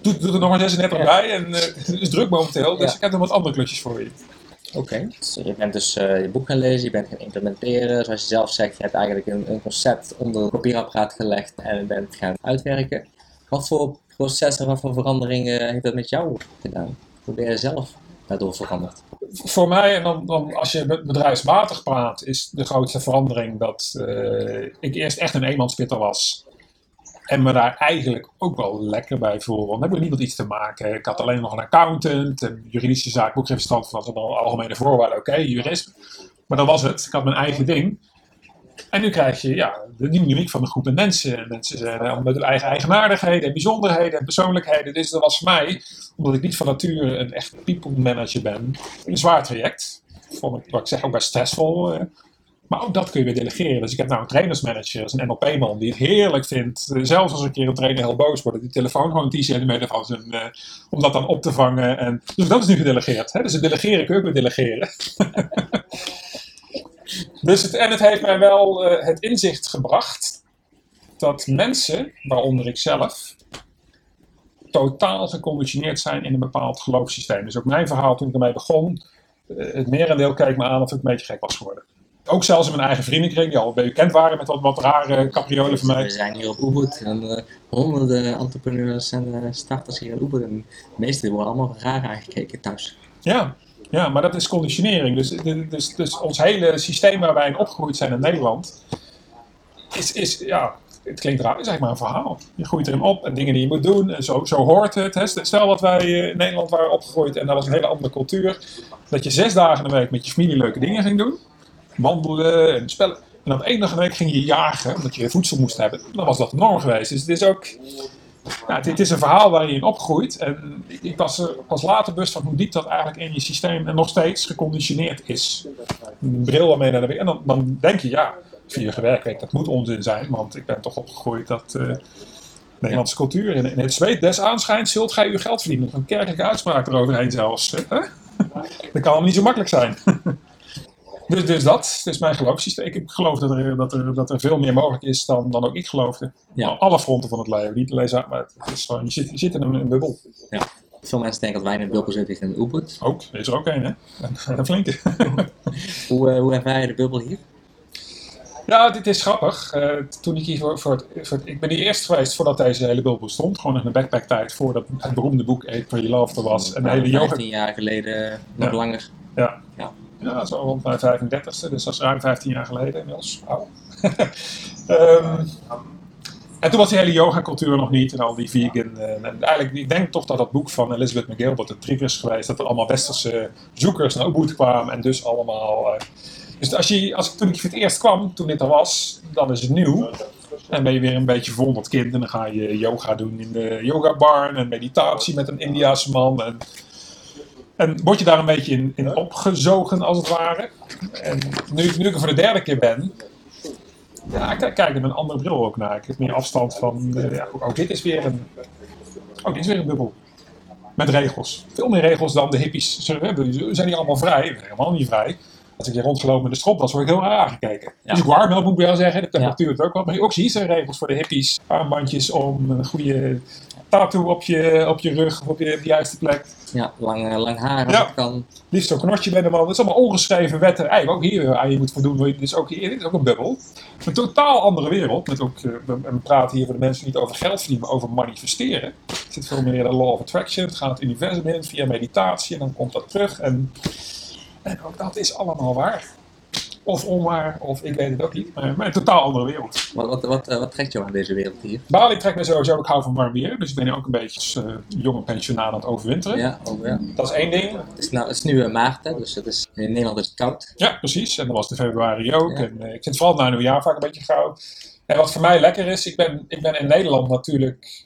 Doe, doe er nog maar 36 Ja. bij en eh, het is druk momenteel, dus Ja. ik heb nog wat andere klusjes voor je. Oké. Dus je bent dus eh, je boek gaan lezen, je bent gaan implementeren. Zoals je zelf zegt, je hebt eigenlijk een, een concept onder een kopieerapparaat gelegd en bent gaan uitwerken. Wat voor processen, wat voor veranderingen heeft dat met jou gedaan? Hoe ben je zelf daardoor veranderd? Voor mij, en dan, dan als je be- bedrijfsmatig praat, is de grootste verandering dat eh, ik eerst echt een eenmanspitter was. En me daar eigenlijk ook wel lekker bij voelde. Want heb ik niemand iets te maken. Ik had alleen nog een accountant, een juridische zaak, ook geen van. Algemene voorwaarden, oké, jurist. Maar dat was het. Ik had mijn eigen ding. En nu krijg je ja, de dynamiek van een groep mensen. En mensen zijn allemaal met hun eigen eigenaardigheden en bijzonderheden en persoonlijkheden. Dus dat was voor mij, omdat ik niet van nature een echt people manager ben, een zwaar traject. Vond ik, wat ik zeg, ook best stressvol. Maar ook dat kun je weer delegeren. Dus ik heb nou een trainersmanager, een NLP-man, die het heerlijk vindt. eh, zelfs als een keer een trainer heel boos wordt, die telefoon gewoon 10 centimeter van zijn. eh, om dat dan op te vangen. En, dus dat is nu gedelegeerd. Hè? Dus het delegeren kun je ook weer delegeren. dus het, en het heeft mij wel eh, het inzicht gebracht dat mensen, waaronder ik zelf, totaal geconditioneerd zijn in een bepaald geloofssysteem. Dus ook mijn verhaal toen ik ermee begon, het merendeel keek me aan of ik een beetje gek was geworden. Ook zelfs in mijn eigen vriendenkring, die al bekend waren met wat, wat rare capriolen van We mij. zijn hier op Ubud en eh, honderden entrepreneurs en eh, starters hier in Ubud. En de meesten worden allemaal raar aangekeken thuis. Ja, ja, maar dat is conditionering. Dus, dus, dus ons hele systeem waar wij in opgegroeid zijn in Nederland, is, is ja, het klinkt raar, is eigenlijk maar een verhaal. Je groeit erin op en dingen die je moet doen en zo, zo hoort het. Hè. Stel dat wij eh, in Nederland waren opgegroeid en dat was een hele andere cultuur. Dat je zes dagen in de week met je familie leuke dingen ging doen. Wandelen en spellen. En dan één dag in de week ging je jagen, omdat je voedsel moest hebben. Dan was dat norm geweest. Dus het is ook... Het, het is een verhaal waar je in opgroeit. En ik, was er pas later bewust van hoe diep dat eigenlijk in je systeem en nog steeds geconditioneerd is. Een bril waarmee naar de. En dan, dan denk je, ja, vier werkweek, dat moet onzin zijn, want ik ben toch opgegroeid dat eh, Nederlandse cultuur. In, in het zweet des aanschijns zult gij uw geld verdienen. Een kerkelijke uitspraak eroverheen zelfs. Hè? dat kan allemaal niet zo makkelijk zijn. dus, dus dat is mijn geloofssysteem. Ik geloof dat er, dat er, dat er veel meer mogelijk is dan, dan ook ik geloofde. Ja. Alle fronten van het leven. Niet alleen maar het is gewoon, je, zit, je zit in een, een bubbel. Veel mensen denken dat wij in een bubbel zitten in een Ubud. Ook, is er ook een, hè? Een, een flinke. Hoe, eh, hoe ervaar je de bubbel hier? Ja, dit is grappig. Eh, toen ik hier voor, voor, het, voor het- Ik ben hier eerst geweest voordat deze hele bubbel bestond. Gewoon in een backpack-tijd voordat het beroemde boek Eat for Your Love er was. En de hele yoga. 15 jaar geleden, nog Ja. langer. Ja. Ja. Ja, zo rond mijn 35ste. Dus dat is ruim 15 jaar geleden inmiddels. Ehm, en toen was die hele yoga-cultuur nog niet en al die vegan. eh, en eigenlijk, ik denk toch dat dat boek van Elizabeth McGilbert een trigger is geweest. Dat er allemaal westerse zoekers naar Ubud kwamen en dus allemaal. eh, dus als je, als toen ik voor het eerst kwam, toen dit er was, dan is het nieuw. En ben je weer een beetje verwonderd kind en dan ga je yoga doen in de yoga bar en meditatie met een Indiaanse man. En, en word je daar een beetje in, in opgezogen als het ware. En nu, ik- nu ik er voor de derde keer ben, ja, ik kijk- er met een andere bril ook naar. Ik heb meer afstand van, eh, ja, ook, ook dit is weer een, ook dit is weer een bubbel. Met regels. Veel meer regels dan de hippies. Ze hebben- zijn die allemaal vrij? Helemaal niet vrij. Als ik hier rondgelopen met de stropdas, word ik heel raar aangekeken. Ja. Dus ik warm moet ik wel zeggen. De temperatuur het ook wel. Maar ook zie je zijn regels voor de hippies. Armbandjes om, een goede tattoo op je, op je rug of op je, op de juiste plek. Ja, lang, eh, lang haar Ja. kan. Liefst zo'n knotje bij de man. Dat is allemaal ongeschreven wetten. Eigenlijk ook hier aan je moet voldoen. Dit is ook, hier, dit is ook een bubbel. Een totaal andere wereld. Met ook, eh, we, praten hier voor de mensen niet over geld verdienen, maar over manifesteren. Het zit veel meer in de law of attraction. Het gaat het universum in via meditatie en dan komt dat terug. En, en ook dat is allemaal waar. Of onwaar, of ik weet het ook niet. Maar, maar een totaal andere wereld. Wat, wat, wat, eh, wat trekt jou aan deze wereld hier? Bali trekt me sowieso, ik hou van warm weer. Dus ik ben hier ook een beetje eh, jonge pensionaar aan het overwinteren. Ja, oh, ja. Dat is één ding. Het, is nou, het is nu eh, maart, hè, dus het is, in Nederland is het koud. Ja, precies. En dat was de februari ook. Ja. En, ik vind vooral na nieuwjaar vaak een beetje gauw. En wat voor mij lekker is, ik ben, ik ben in Nederland natuurlijk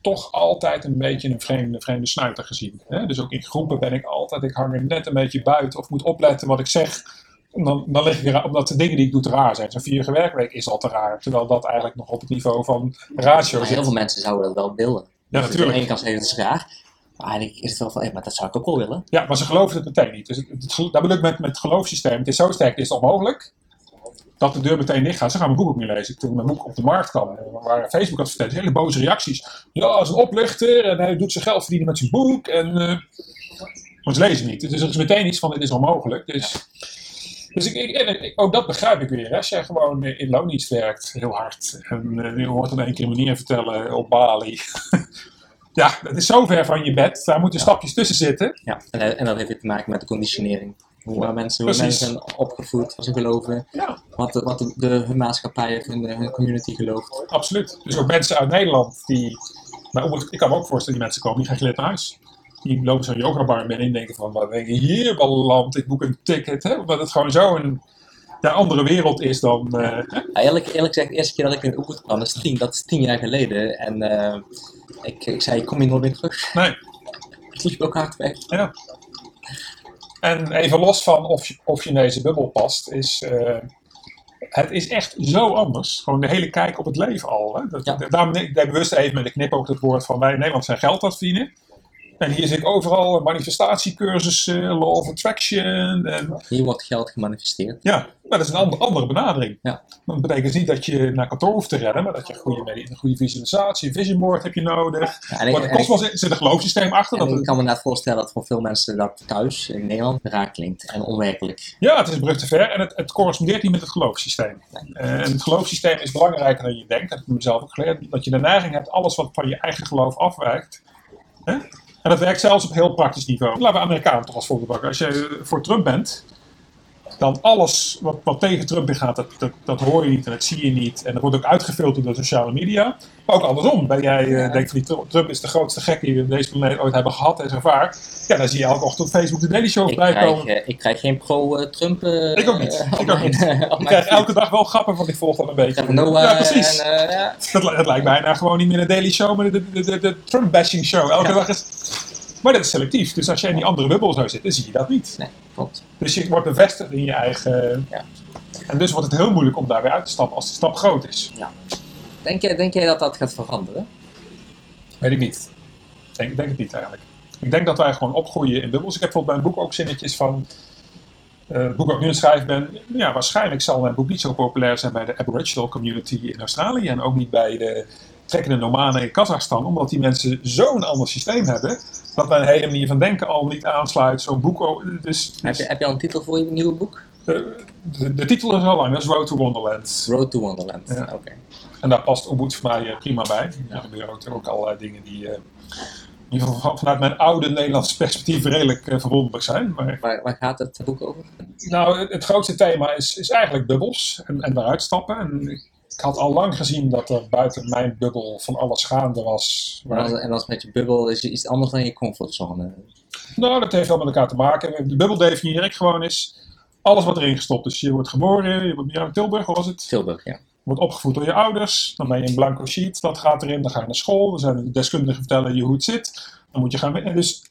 toch altijd een beetje een vreemde, vreemde snuiter gezien. Hè? Dus ook in groepen ben ik altijd, ik hang er net een beetje buiten of moet opletten wat ik zeg. Dan, dan lig ik omdat de dingen die ik doe te raar zijn. Zo'n vierige werkweek is al te raar. Terwijl dat eigenlijk nog op het niveau van ratio Maar heel veel mensen zouden dat wel willen. Ja, Dus Aan de natuurlijk. ene kant zeggen het is raar. Maar eigenlijk is het wel van, hé, maar dat zou ik ook wel willen. Ja, maar ze geloven het meteen niet. Dus het, dat bedoel ik met, met het geloofssysteem. Het is zo sterk, het is onmogelijk. Dat de deur meteen dicht gaat. Ze gaan mijn boek ook niet lezen. Toen mijn boek op de markt kwam, eh, waar Facebook had verteld, hele boze reacties. Ja, is een oplichter en hij doet zijn geld verdienen met zijn boek. En, eh, maar ze lezen niet. Dus er is meteen iets van, dit is onmogelijk. Dus, dus ik, ik, en ik- ook dat begrijp ik weer. Als jij gewoon eh, in loondienst werkt, heel hard. En eh, je hoort dan één keer een manier vertellen op Bali. ja, dat is zo ver van je bed. Daar moeten stapjes tussen zitten. Ja. En, eh, en dat heeft weer te maken met de conditionering. Hoe mensen, hoe mensen zijn opgevoed, wat ze geloven. Ja. Wat, de, wat de, de, hun maatschappij of hun, hun community gelooft. Absoluut. Dus ook mensen uit Nederland die. Maar ook- ik kan me ook voorstellen, die mensen komen, die gaan geleerd naar huis. Die lopen zo'n yogabar binnen en denken van, wat ben je hier beland? Ik boek een ticket. Hè? Omdat het gewoon zo een ja, andere wereld is dan... eh? Ja, eerlijk, eerlijk gezegd, de eerste keer dat ik in Ubud kwam, dat is tien, dat is tien jaar geleden. En eh, ik, ik zei, ik kom hier nooit meer terug. nee, Ik liep ook hard weg. ja. En even los van of je, of je in deze bubbel past, is... eh, het is echt zo anders. Gewoon de hele kijk op het leven al. Hè? Dat, Ja. Daarom ik bewust even met de knip ook het woord van wij in Nederland zijn geld aan het verdienen. En hier zit ik overal manifestatiecursussen, law of attraction. En Hier wordt geld gemanifesteerd. Ja, maar dat is een ander- andere benadering. Ja. Dat betekent niet dat je naar kantoor hoeft te rennen, maar dat je een goede, een goede visualisatie, een vision board heb je nodig. Ja, en ik, Maar kosmos zit een geloofssysteem achter. Dat ik het- kan me net voorstellen dat voor veel mensen dat thuis in Nederland raar klinkt en onwerkelijk. ja, het is een brug te ver en het, het correspondeert niet met het geloofssysteem. Eh, en het geloofssysteem is belangrijker dan je denkt. Dat heb ik mezelf ook geleerd. Dat je de neiging hebt, alles wat van je eigen geloof afwijkt. Hè? En dat werkt zelfs op heel praktisch niveau. Laten we Amerikanen toch als voorbeeld pakken. Als je voor Trump bent, dan alles wat, wat tegen Trump ingaat, dat, dat, dat hoor je niet en dat zie je niet. En dat wordt ook uitgefilterd door sociale media. Maar ook andersom. Ben jij eh, Ja. denkt van die Trump- is de grootste gek die we op deze planeet ooit hebben gehad en zo vaar. Ja, dan zie je elke ochtend op Facebook de Daily Show Ik voorbij krijg, komen. eh, ik krijg geen pro-Trump. eh, Ik ook niet. Ik ook niet. krijg elke dag wel grappen, want ik volg dat een beetje. Noah ja, precies. en, ja. Dat, lijkt bijna gewoon niet meer een Daily Show, maar de, de, de, de Trump-bashing show. Elke dag is... Maar dat is selectief. Dus als jij in die andere bubbel zou zitten, zie je dat niet. Nee, klopt. Dus je wordt bevestigd in je eigen... Ja. En dus wordt het heel moeilijk om daar weer uit te stappen als de stap groot is. Denk jij, denk jij dat dat gaat veranderen? Weet ik niet. Ik denk, ik denk het niet eigenlijk. Ik denk dat wij gewoon opgroeien in bubbels. Ik heb bijvoorbeeld bij een boek ook zinnetjes van... eh, het boek ik nu aan het schrijven ben... Ja, waarschijnlijk zal mijn boek niet zo populair zijn bij de Aboriginal community in Australië. En ook niet bij de trekkende nomaden in Kazachstan. Omdat die mensen zo'n ander systeem hebben... dat mijn hele manier van denken al niet aansluit. Zo'n boek... ook- Dus, Heb je, heb je al een titel voor je nieuwe boek? eh, de, de titel is al lang. Dat is Road to Wonderland. Road to Wonderland. Ja. Oké. En daar past Ubuntu voor mij eh, prima bij. Er gebeuren ook, ook allerlei dingen die... eh, in ieder geval van- vanuit mijn oude Nederlandse perspectief redelijk eh, verwonderlijk zijn. Maar Waar, waar gaat het boek over? Nou, het, het grootste thema is, is eigenlijk bubbels en, en daaruit stappen. En ik, ik had al lang gezien dat er buiten mijn bubbel van alles gaande was. En als, en als met je bubbel is iets anders dan je comfortzone. Nou, dat heeft wel met elkaar te maken. De bubbel definieer ik gewoon is alles wat erin gestopt is. Je wordt geboren, je wordt in Tilburg, hoe was het? Tilburg, ja. Je wordt opgevoed door je ouders. Dan ben je een blanco sheet, dat gaat erin. Dan ga je naar school. Dan zijn de deskundigen vertellen je hoe het zit. Dan moet je gaan... En dus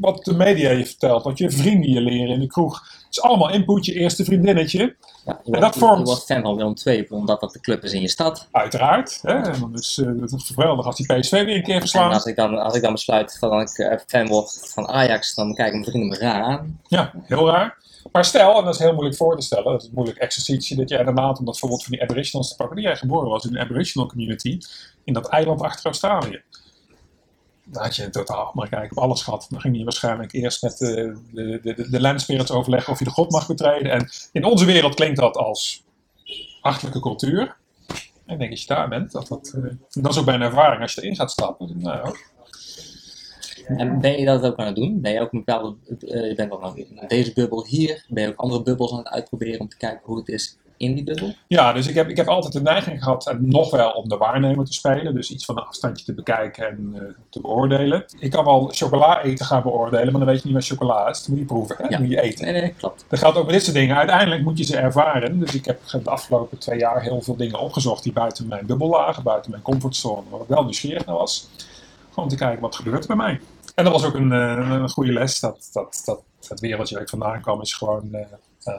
wat de media je vertelt, wat je vrienden je leren in de kroeg. Het is allemaal input, je eerste vriendinnetje. ja En dat vormt- je wordt fan van Willem II, omdat dat de club is in je stad. Uiteraard. Hè? En dan is eh, het is geweldig als die PSV weer een keer En verslaan. als ik dan, als ik dan besluit dat ik eh, fan word van Ajax, dan kijken mijn vrienden me raar aan. Ja, heel raar. Maar stel, en dat is heel moeilijk voor te stellen, dat is een moeilijk exercitie dat jij inderdaad, om dat voorbeeld van die Aboriginals te pakken, dat jij geboren was in een Aboriginal community in dat eiland achter Australië. Dan had je totaal maar kijk op alles gehad. Dan ging je waarschijnlijk eerst met de, de, de, de land spirits overleggen of je de god mag betreden. En in onze wereld klinkt dat als achterlijke cultuur. En ik denk als je daar bent, dat dat, eh, dat is ook bij een ervaring als je erin gaat stappen. Nou, En ben je dat ook aan het doen? Ben je ook een bepaalde, eh, je bent dan aan- deze bubbel hier, ben je ook andere bubbels aan het uitproberen om te kijken hoe het is in die bubbel? Ja, dus ik heb, ik heb altijd de neiging gehad, en nog wel om de waarnemer te spelen. Dus iets van een afstandje te bekijken en eh, te beoordelen. Ik kan wel chocola eten gaan beoordelen, maar dan weet je niet wat chocola is. Dat moet je proeven, hè? Ja. Moet je eten. Nee, nee, klopt. Dat geldt ook met dit soort dingen. Uiteindelijk moet je ze ervaren. Dus ik heb de afgelopen twee jaar heel veel dingen opgezocht die buiten mijn bubbel lagen, buiten mijn comfortzone, waar ik wel nieuwsgierig naar was. Gewoon te kijken wat gebeurt er bij mij. En dat was ook een, eh, een goede les. Dat, dat, dat het wereldje waar ik vandaan kwam is gewoon eh,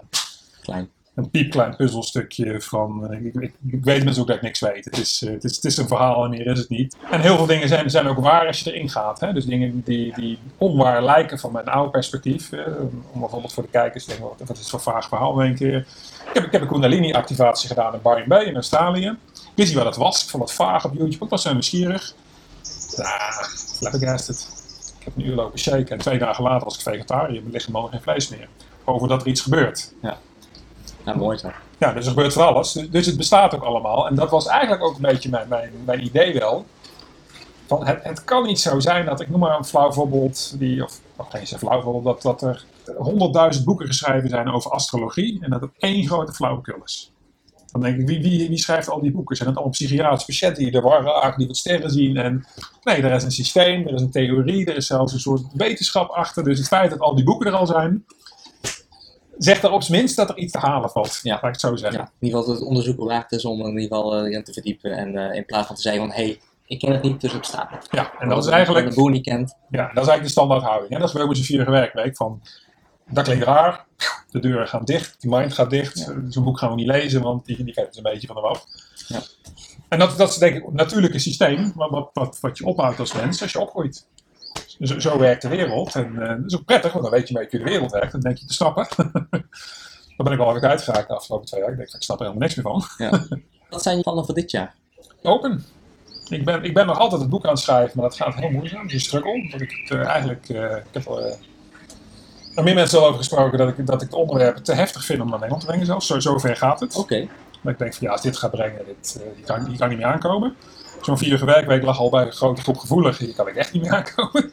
Klein. Een piepklein puzzelstukje van. eh, ik, ik, weet mensen ook dat ik niks weet. Het is, eh, het, is, het is een verhaal en meer is het niet. En heel veel dingen zijn, zijn ook waar als je erin gaat. Hè? Dus dingen die, die onwaar lijken van mijn oude perspectief. eh, om bijvoorbeeld voor de kijkers te denken: wat, is het voor vaag verhaal? Denk ik, ik, heb, ik heb een Kundalini-activatie gedaan in Byron Bay in Australië. Ik wist niet wat het was. Ik vond het vaag op YouTube. Ik was zo nieuwsgierig. Nou, flabbergasted. Ik heb een uur lopen shaken en twee dagen later was ik vegetariër. Mijn lichaam had geen vlees meer. Over dat er iets gebeurt. Nou, mooi zo. Ja, dus er gebeurt van alles. Dus, dus het bestaat ook allemaal. En dat was eigenlijk ook een beetje mijn, mijn, mijn idee wel. Van het, het kan niet zo zijn dat, ik noem maar een flauw voorbeeld, die, of nog geen zo flauw voorbeeld, dat, dat er honderdduizend boeken geschreven zijn over astrologie en dat het één grote flauwekul is. Dan denk ik, wie, wie, wie schrijft al die boeken? Zijn het allemaal psychiatrische patiënten die de war raken, die wat sterren zien? En nee, er is een systeem, er is een theorie, er is zelfs een soort wetenschap achter. Dus het feit dat al die boeken er al zijn, zegt er op zijn minst dat er iets te halen valt. Ja. Laat ik het zo zeggen. Ja, in ieder geval het onderzoek waard is om in ieder geval eh, in te verdiepen. En eh, in plaats van te zeggen van, hé, hey, ik ken het niet, dus het bestaat niet. Ja, en dat is eigenlijk, de boer niet kent. ja, dat is eigenlijk de standaardhouding. hè. Dat zo'n vierige werkweek. Van, dat klinkt raar, de deuren gaan dicht, die mind gaat dicht. Ja. Zo'n boek gaan we niet lezen, want die, die kijkt dus een beetje van hem af. Ja. En dat, dat is denk ik het natuurlijke systeem wat, wat, wat je ophoudt als mens als je opgroeit. Zo, zo werkt de wereld. En eh, dat is ook prettig, want dan weet je een beetje hoe de wereld werkt. Dan denk je te snappen. Daar ben ik al even uitgeraakt de afgelopen twee jaar. Ik denk, ik snap er helemaal niks meer van. Wat zijn je plannen voor dit jaar? Open. Ik ben, ik ben nog altijd het boek aan het schrijven, maar dat gaat heel moeizaam. Het is een struggle. Want ik het eh, eigenlijk. eh, ik heb er eh, er meer mensen al over gesproken dat ik, dat ik het onderwerp te heftig vind om naar Nederland te brengen zelfs. Zo, zover gaat het. Oké. Maar ik denk van ja, als dit gaat brengen, dit, hier, kan, kan niet meer aankomen. Zo'n vierige werkweek lag al bij een grote groep gevoeligen. Hier kan ik echt niet meer aankomen.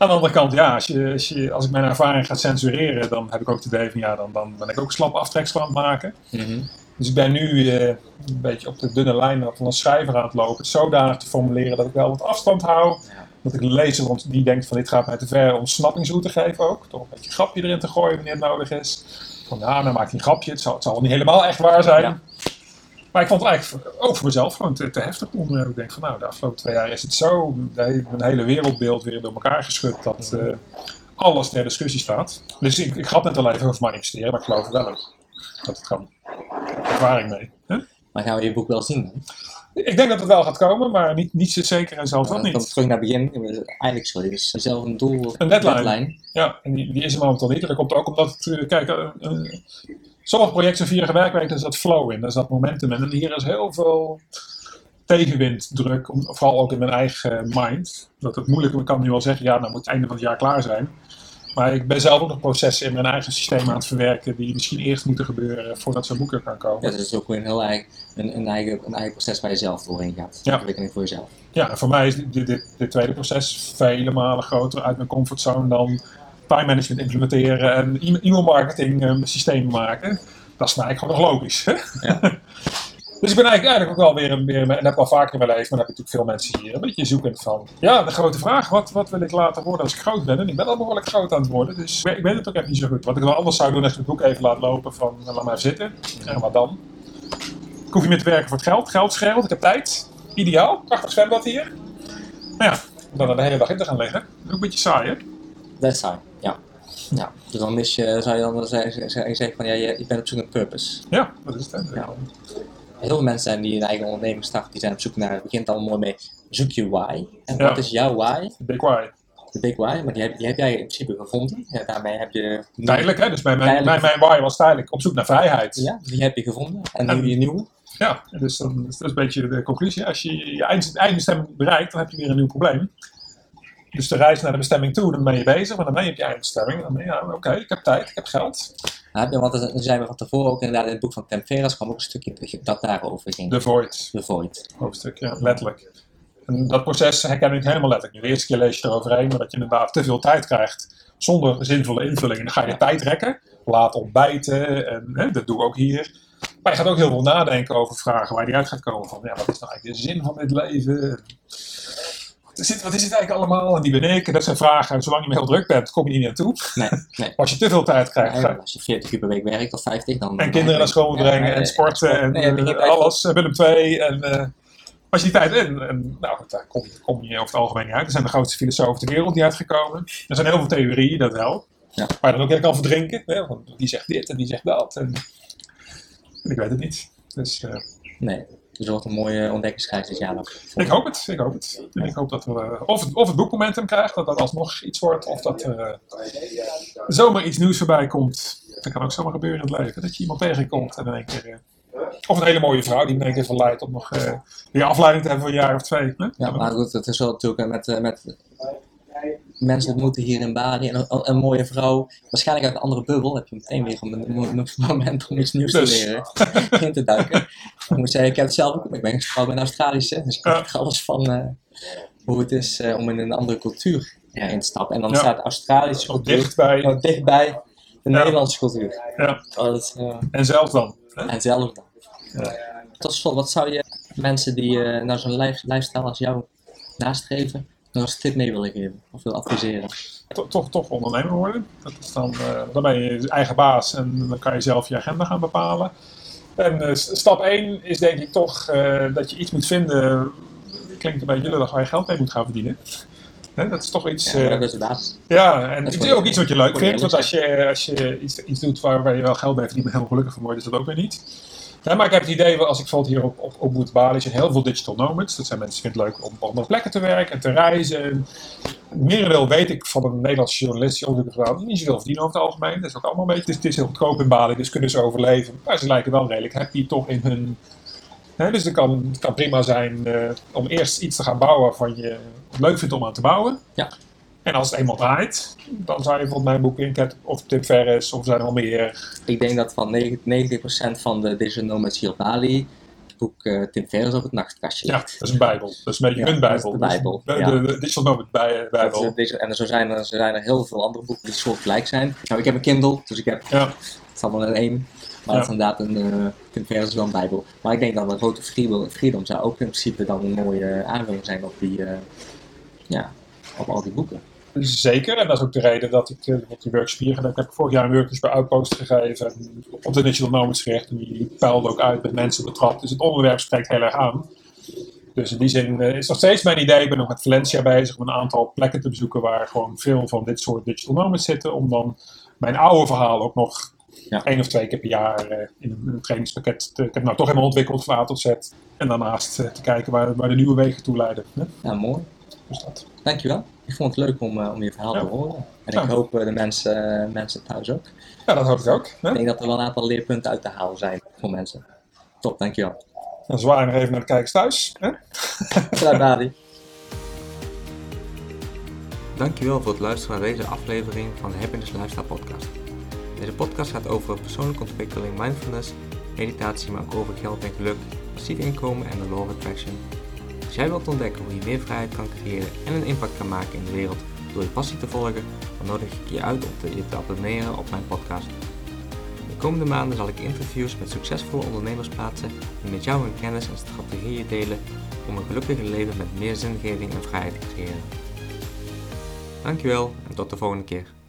Aan de andere kant, ja, als, je, als, je, als ik mijn ervaring ga censureren, dan heb ik ook het idee van ja, dan, dan ben ik ook slap het maken. Mhm. Dus ik ben nu eh, een beetje op de dunne lijn van een schrijver aan het lopen. Het zodanig te formuleren dat ik wel wat afstand hou. Ja. Dat ik de lezer want die denkt van dit gaat mij te ver ontsnappingsroute geven ook. Toch een beetje grapje erin te gooien wanneer het nodig is. Van ja, dan maakt hij een grapje. Het zal, het zal niet helemaal echt waar zijn. Ja. Maar ik vond het eigenlijk ook voor mezelf gewoon te, te heftig onderwerp. Ik denk van nou, de afgelopen twee jaar is het zo, mijn hele wereldbeeld weer door elkaar geschud dat eh, alles ter discussie staat. Dus ik, ik grap net al even over manifesteren, maar ik geloof wel ook dat het kan. Ervaring mee. Hè? Maar gaan we je boek wel zien? dan? Ik denk dat het wel gaat komen, maar niet, niet zo zeker en wel komen we niet. terug naar het begin. Eigenlijk je dus zelf een doel, Een deadline. Ja, en die, die is er momenteel niet. En dat komt ook omdat, het, eh, kijk, eh, sommige projecten vierige werkweek, daar zat flow in, daar zat momentum in. En hier is heel veel tegenwinddruk, vooral ook in mijn eigen mind. Dat het moeilijk, ik kan nu wel zeggen, ja, nou moet het einde van het jaar klaar zijn. Maar ik ben zelf ook nog processen in mijn eigen systeem aan het verwerken, die misschien eerst moeten gebeuren voordat zo'n boek er kan komen. Ja, dat is ook een heel eigen, een, een, eigen, een eigen proces waar je zelf doorheen gaat. Ja. Ontwikkeling voor jezelf. Ja, en voor mij is dit, dit, dit tweede proces vele malen groter uit mijn comfortzone dan time management implementeren en e- e-mail marketing eh, systemen maken. Dat is mij gewoon nog logisch. hè? dus ik ben eigenlijk, eigenlijk ook wel weer, een- weer en dat heb ik al vaker in mijn leven, maar dan heb je natuurlijk veel mensen hier, een beetje zoekend van. Ja, de grote vraag, wat, wat wil ik later worden als ik groot ben? En ik ben al behoorlijk groot aan het worden, dus ik weet, ik weet het ook echt niet zo goed. Wat ik wel anders zou doen, is het boek even laten lopen van, nou, laat maar zitten. En wat dan? Ik hoef niet meer te werken voor het geld. Geld scheelt, ik heb tijd. Ideaal, prachtig zwembad hier. Nou ja, om dan de hele dag in te gaan liggen. Ook een beetje saai, hè? Dat is saai, ja. Dus dan mis je, zou je dan zeggen, van ja, je, je bent op zoek naar purpose. Ja, dat is het. Ja. Heel veel mensen zijn die een eigen onderneming starten, die zijn op zoek naar, het begint al mooi mee, zoek je why. En Ja. wat is jouw why? Big why. De big why, maar die heb, die heb jij in principe gevonden. Ja, daarmee heb je... Tijdelijk, hè? Dus mijn, mijn, mijn, Tijdelijk. mijn why was tijdelijk op zoek naar vrijheid. Ja, die heb je gevonden. En En- nu je nieuwe. Ja, dus dan, dat is een beetje de conclusie. Als je je eind- eindbestemming bereikt, dan heb je weer een nieuw probleem. Dus de reis naar de bestemming toe, dan ben je bezig, maar dan ben je op je eindbestemming. Dan ben je, ja, oké, ik heb tijd, ik heb geld. Want er zijn we van tevoren ook inderdaad in het boek van Tim Ferriss kwam ook een stukje dat daarover ging. De void. De void. hoofdstuk, ja, letterlijk. En dat proces herken ik helemaal letterlijk. Nu, de eerste keer lees je eroverheen, maar dat je inderdaad te veel tijd krijgt zonder zinvolle invulling. En dan ga je tijd rekken, laat ontbijten, en hè, dat doe ik ook hier. Maar je gaat ook heel veel nadenken over vragen waar die uit gaat komen. Van, ja, wat is nou eigenlijk de zin van dit leven? Wat is het, wat is het eigenlijk allemaal? En die ben ik. En dat zijn vragen. En zolang je maar heel druk bent, kom je niet naartoe. Nee, nee. Maar als je te veel tijd krijgt, Ja, als je 40 uur per week werkt of 50, dan... en kinderen naar school brengen en sporten en eh, alles. En Willem II. En eh, als je die tijd in, en, nou, daar kom, kom je over het algemeen niet uit. Er zijn de grootste filosofen ter wereld die uitgekomen. Er zijn heel veel theorieën, dat wel. Ja. Waar je dan ook in kan verdrinken. Hè? Want die zegt dit en die zegt dat. En, en ik weet het niet. Dus eh, Nee, dus wordt een mooie ontdekkingsreis dit jaar nog. ik hoop het. Ik hoop het. Ik hoop dat we, of, het, of het boek momentum krijgt, dat dat alsnog iets wordt. Of dat er eh, zomaar iets nieuws voorbij komt. Dat kan ook zomaar gebeuren in het leven. Dat je iemand tegenkomt en in één keer... eh, of een hele mooie vrouw die in één keer verleidt om nog eh, weer afleiding te hebben voor een jaar of twee. Hè? Ja, maar goed, het is wel natuurlijk met, met mensen ontmoeten hier in Bali en een, een mooie vrouw, waarschijnlijk uit een andere bubbel, heb je meteen weer een, een- een moment om iets nieuws Dus. te leren, in te duiken. Ik moet zeggen, ik heb het zelf ook, ik ben getrouwd met een Australische, dus ik weet alles van eh, hoe het is eh, om in een andere cultuur ja, in te stappen. En dan Ja. staat de Australische cultuur dichtbij. nou, dichtbij de Ja. Nederlandse cultuur. Oh, dat eh, En zelf dan. Hè? en zelf dan. Ja. Tot slot, wat zou je mensen die naar zo'n lifestyle als jou nastreven, als tip mee willen geven? Of willen adviseren? To- toch, toch ondernemer worden. Dat is dan, eh, dan ben je eigen baas en dan kan je zelf je agenda gaan bepalen. En eh, stap 1 is denk ik toch eh, dat je iets moet vinden. Klinkt een beetje lullig waar je geld mee moet gaan verdienen. Hè, dat is toch iets. Ja, dat is. Ja, en Dat is het is ook iets wat je leuk vindt. Want als je, als je iets, iets doet waar, waar je wel geld mee verdient, maar helemaal gelukkig van wordt, is dat ook weer niet. Ja, maar ik heb het idee, als ik bijvoorbeeld hier op, op, op moet Bali, zijn heel veel digital nomads. Dat zijn mensen die het leuk om op andere plekken te werken en te reizen. En merendeel weet ik van een Nederlandse journalist die onderzoek gedaan, niet zoveel verdienen over het algemeen. Dat is ook allemaal een beetje, het is, heel goedkoop in Bali, dus kunnen ze overleven. Maar ze lijken wel redelijk happy toch in hun... Hè, dus het kan, kan prima zijn eh, om eerst iets te gaan bouwen waarvan je het leuk vindt om aan te bouwen. Ja. En als het eenmaal draait, dan zou je bijvoorbeeld mijn boek in of Tim Ferriss of zijn er al meer. Ik denk dat van 90% 90% van de digital nomads hier op Bali boek uh, Tim Ferriss op het nachtkastje Ja, dat is een bijbel. Dat is een beetje Ja, een bijbel. de bijbel, de, ja. de, de Digital bij, Dat bijbel. is en zo zijn, er, zo zijn er heel veel andere boeken die soortgelijk zijn. Nou, ik heb een Kindle, dus ik heb Ja, het is allemaal in één. Maar Ja. het is inderdaad een uh, Tim Ferriss is wel een bijbel. Maar ik denk dat een grote freedom, freedom zou ook in principe dan een mooie aanvulling zijn op die, eh, ja, op al die boeken. Zeker. En dat is ook de reden dat ik eh, met die workshop hier gedaan heb. Ik heb vorig jaar een workshop bij Outpost gegeven. Op de Digital Moments gericht. En die peilde ook uit met mensen betrapt. Dus het onderwerp spreekt heel erg aan. Dus in die zin eh, is nog steeds mijn idee. Ik ben nog met Valencia bezig om een aantal plekken te bezoeken waar gewoon veel van dit soort digital moments zitten. Om dan mijn oude verhaal ook nog Ja. één of twee keer per jaar eh, in een, trainingspakket. Te, ik heb nou toch helemaal ontwikkeld van A tot Z. En daarnaast eh, te kijken waar, waar de nieuwe wegen toe leiden. hè. Ja, mooi. Dus dat. Dankjewel. Ik vond het leuk om, eh, om je verhaal Ja. te horen. En Ja. ik hoop eh, de mensen, eh, mensen thuis ook. Ja, dat hoop ik ook. Hè? Ik denk dat er wel een aantal leerpunten uit te halen zijn voor mensen. Top, dankjewel. Dan zwaaien we nog even naar de kijkers thuis. Hè? Dadi. Dankjewel voor het luisteren naar deze aflevering van de Happiness Lifestyle Podcast. Deze podcast gaat over persoonlijke ontwikkeling, mindfulness, meditatie, maar ook over geld en geluk, passief inkomen en de law of attraction. Als jij wilt ontdekken hoe je meer vrijheid kan creëren en een impact kan maken in de wereld door je passie te volgen, dan nodig ik je uit om je te abonneren op mijn podcast. De komende maanden zal ik interviews met succesvolle ondernemers plaatsen die met jou hun kennis en strategieën delen om een gelukkiger leven met meer zingeving en vrijheid te creëren. Dankjewel en tot de volgende keer.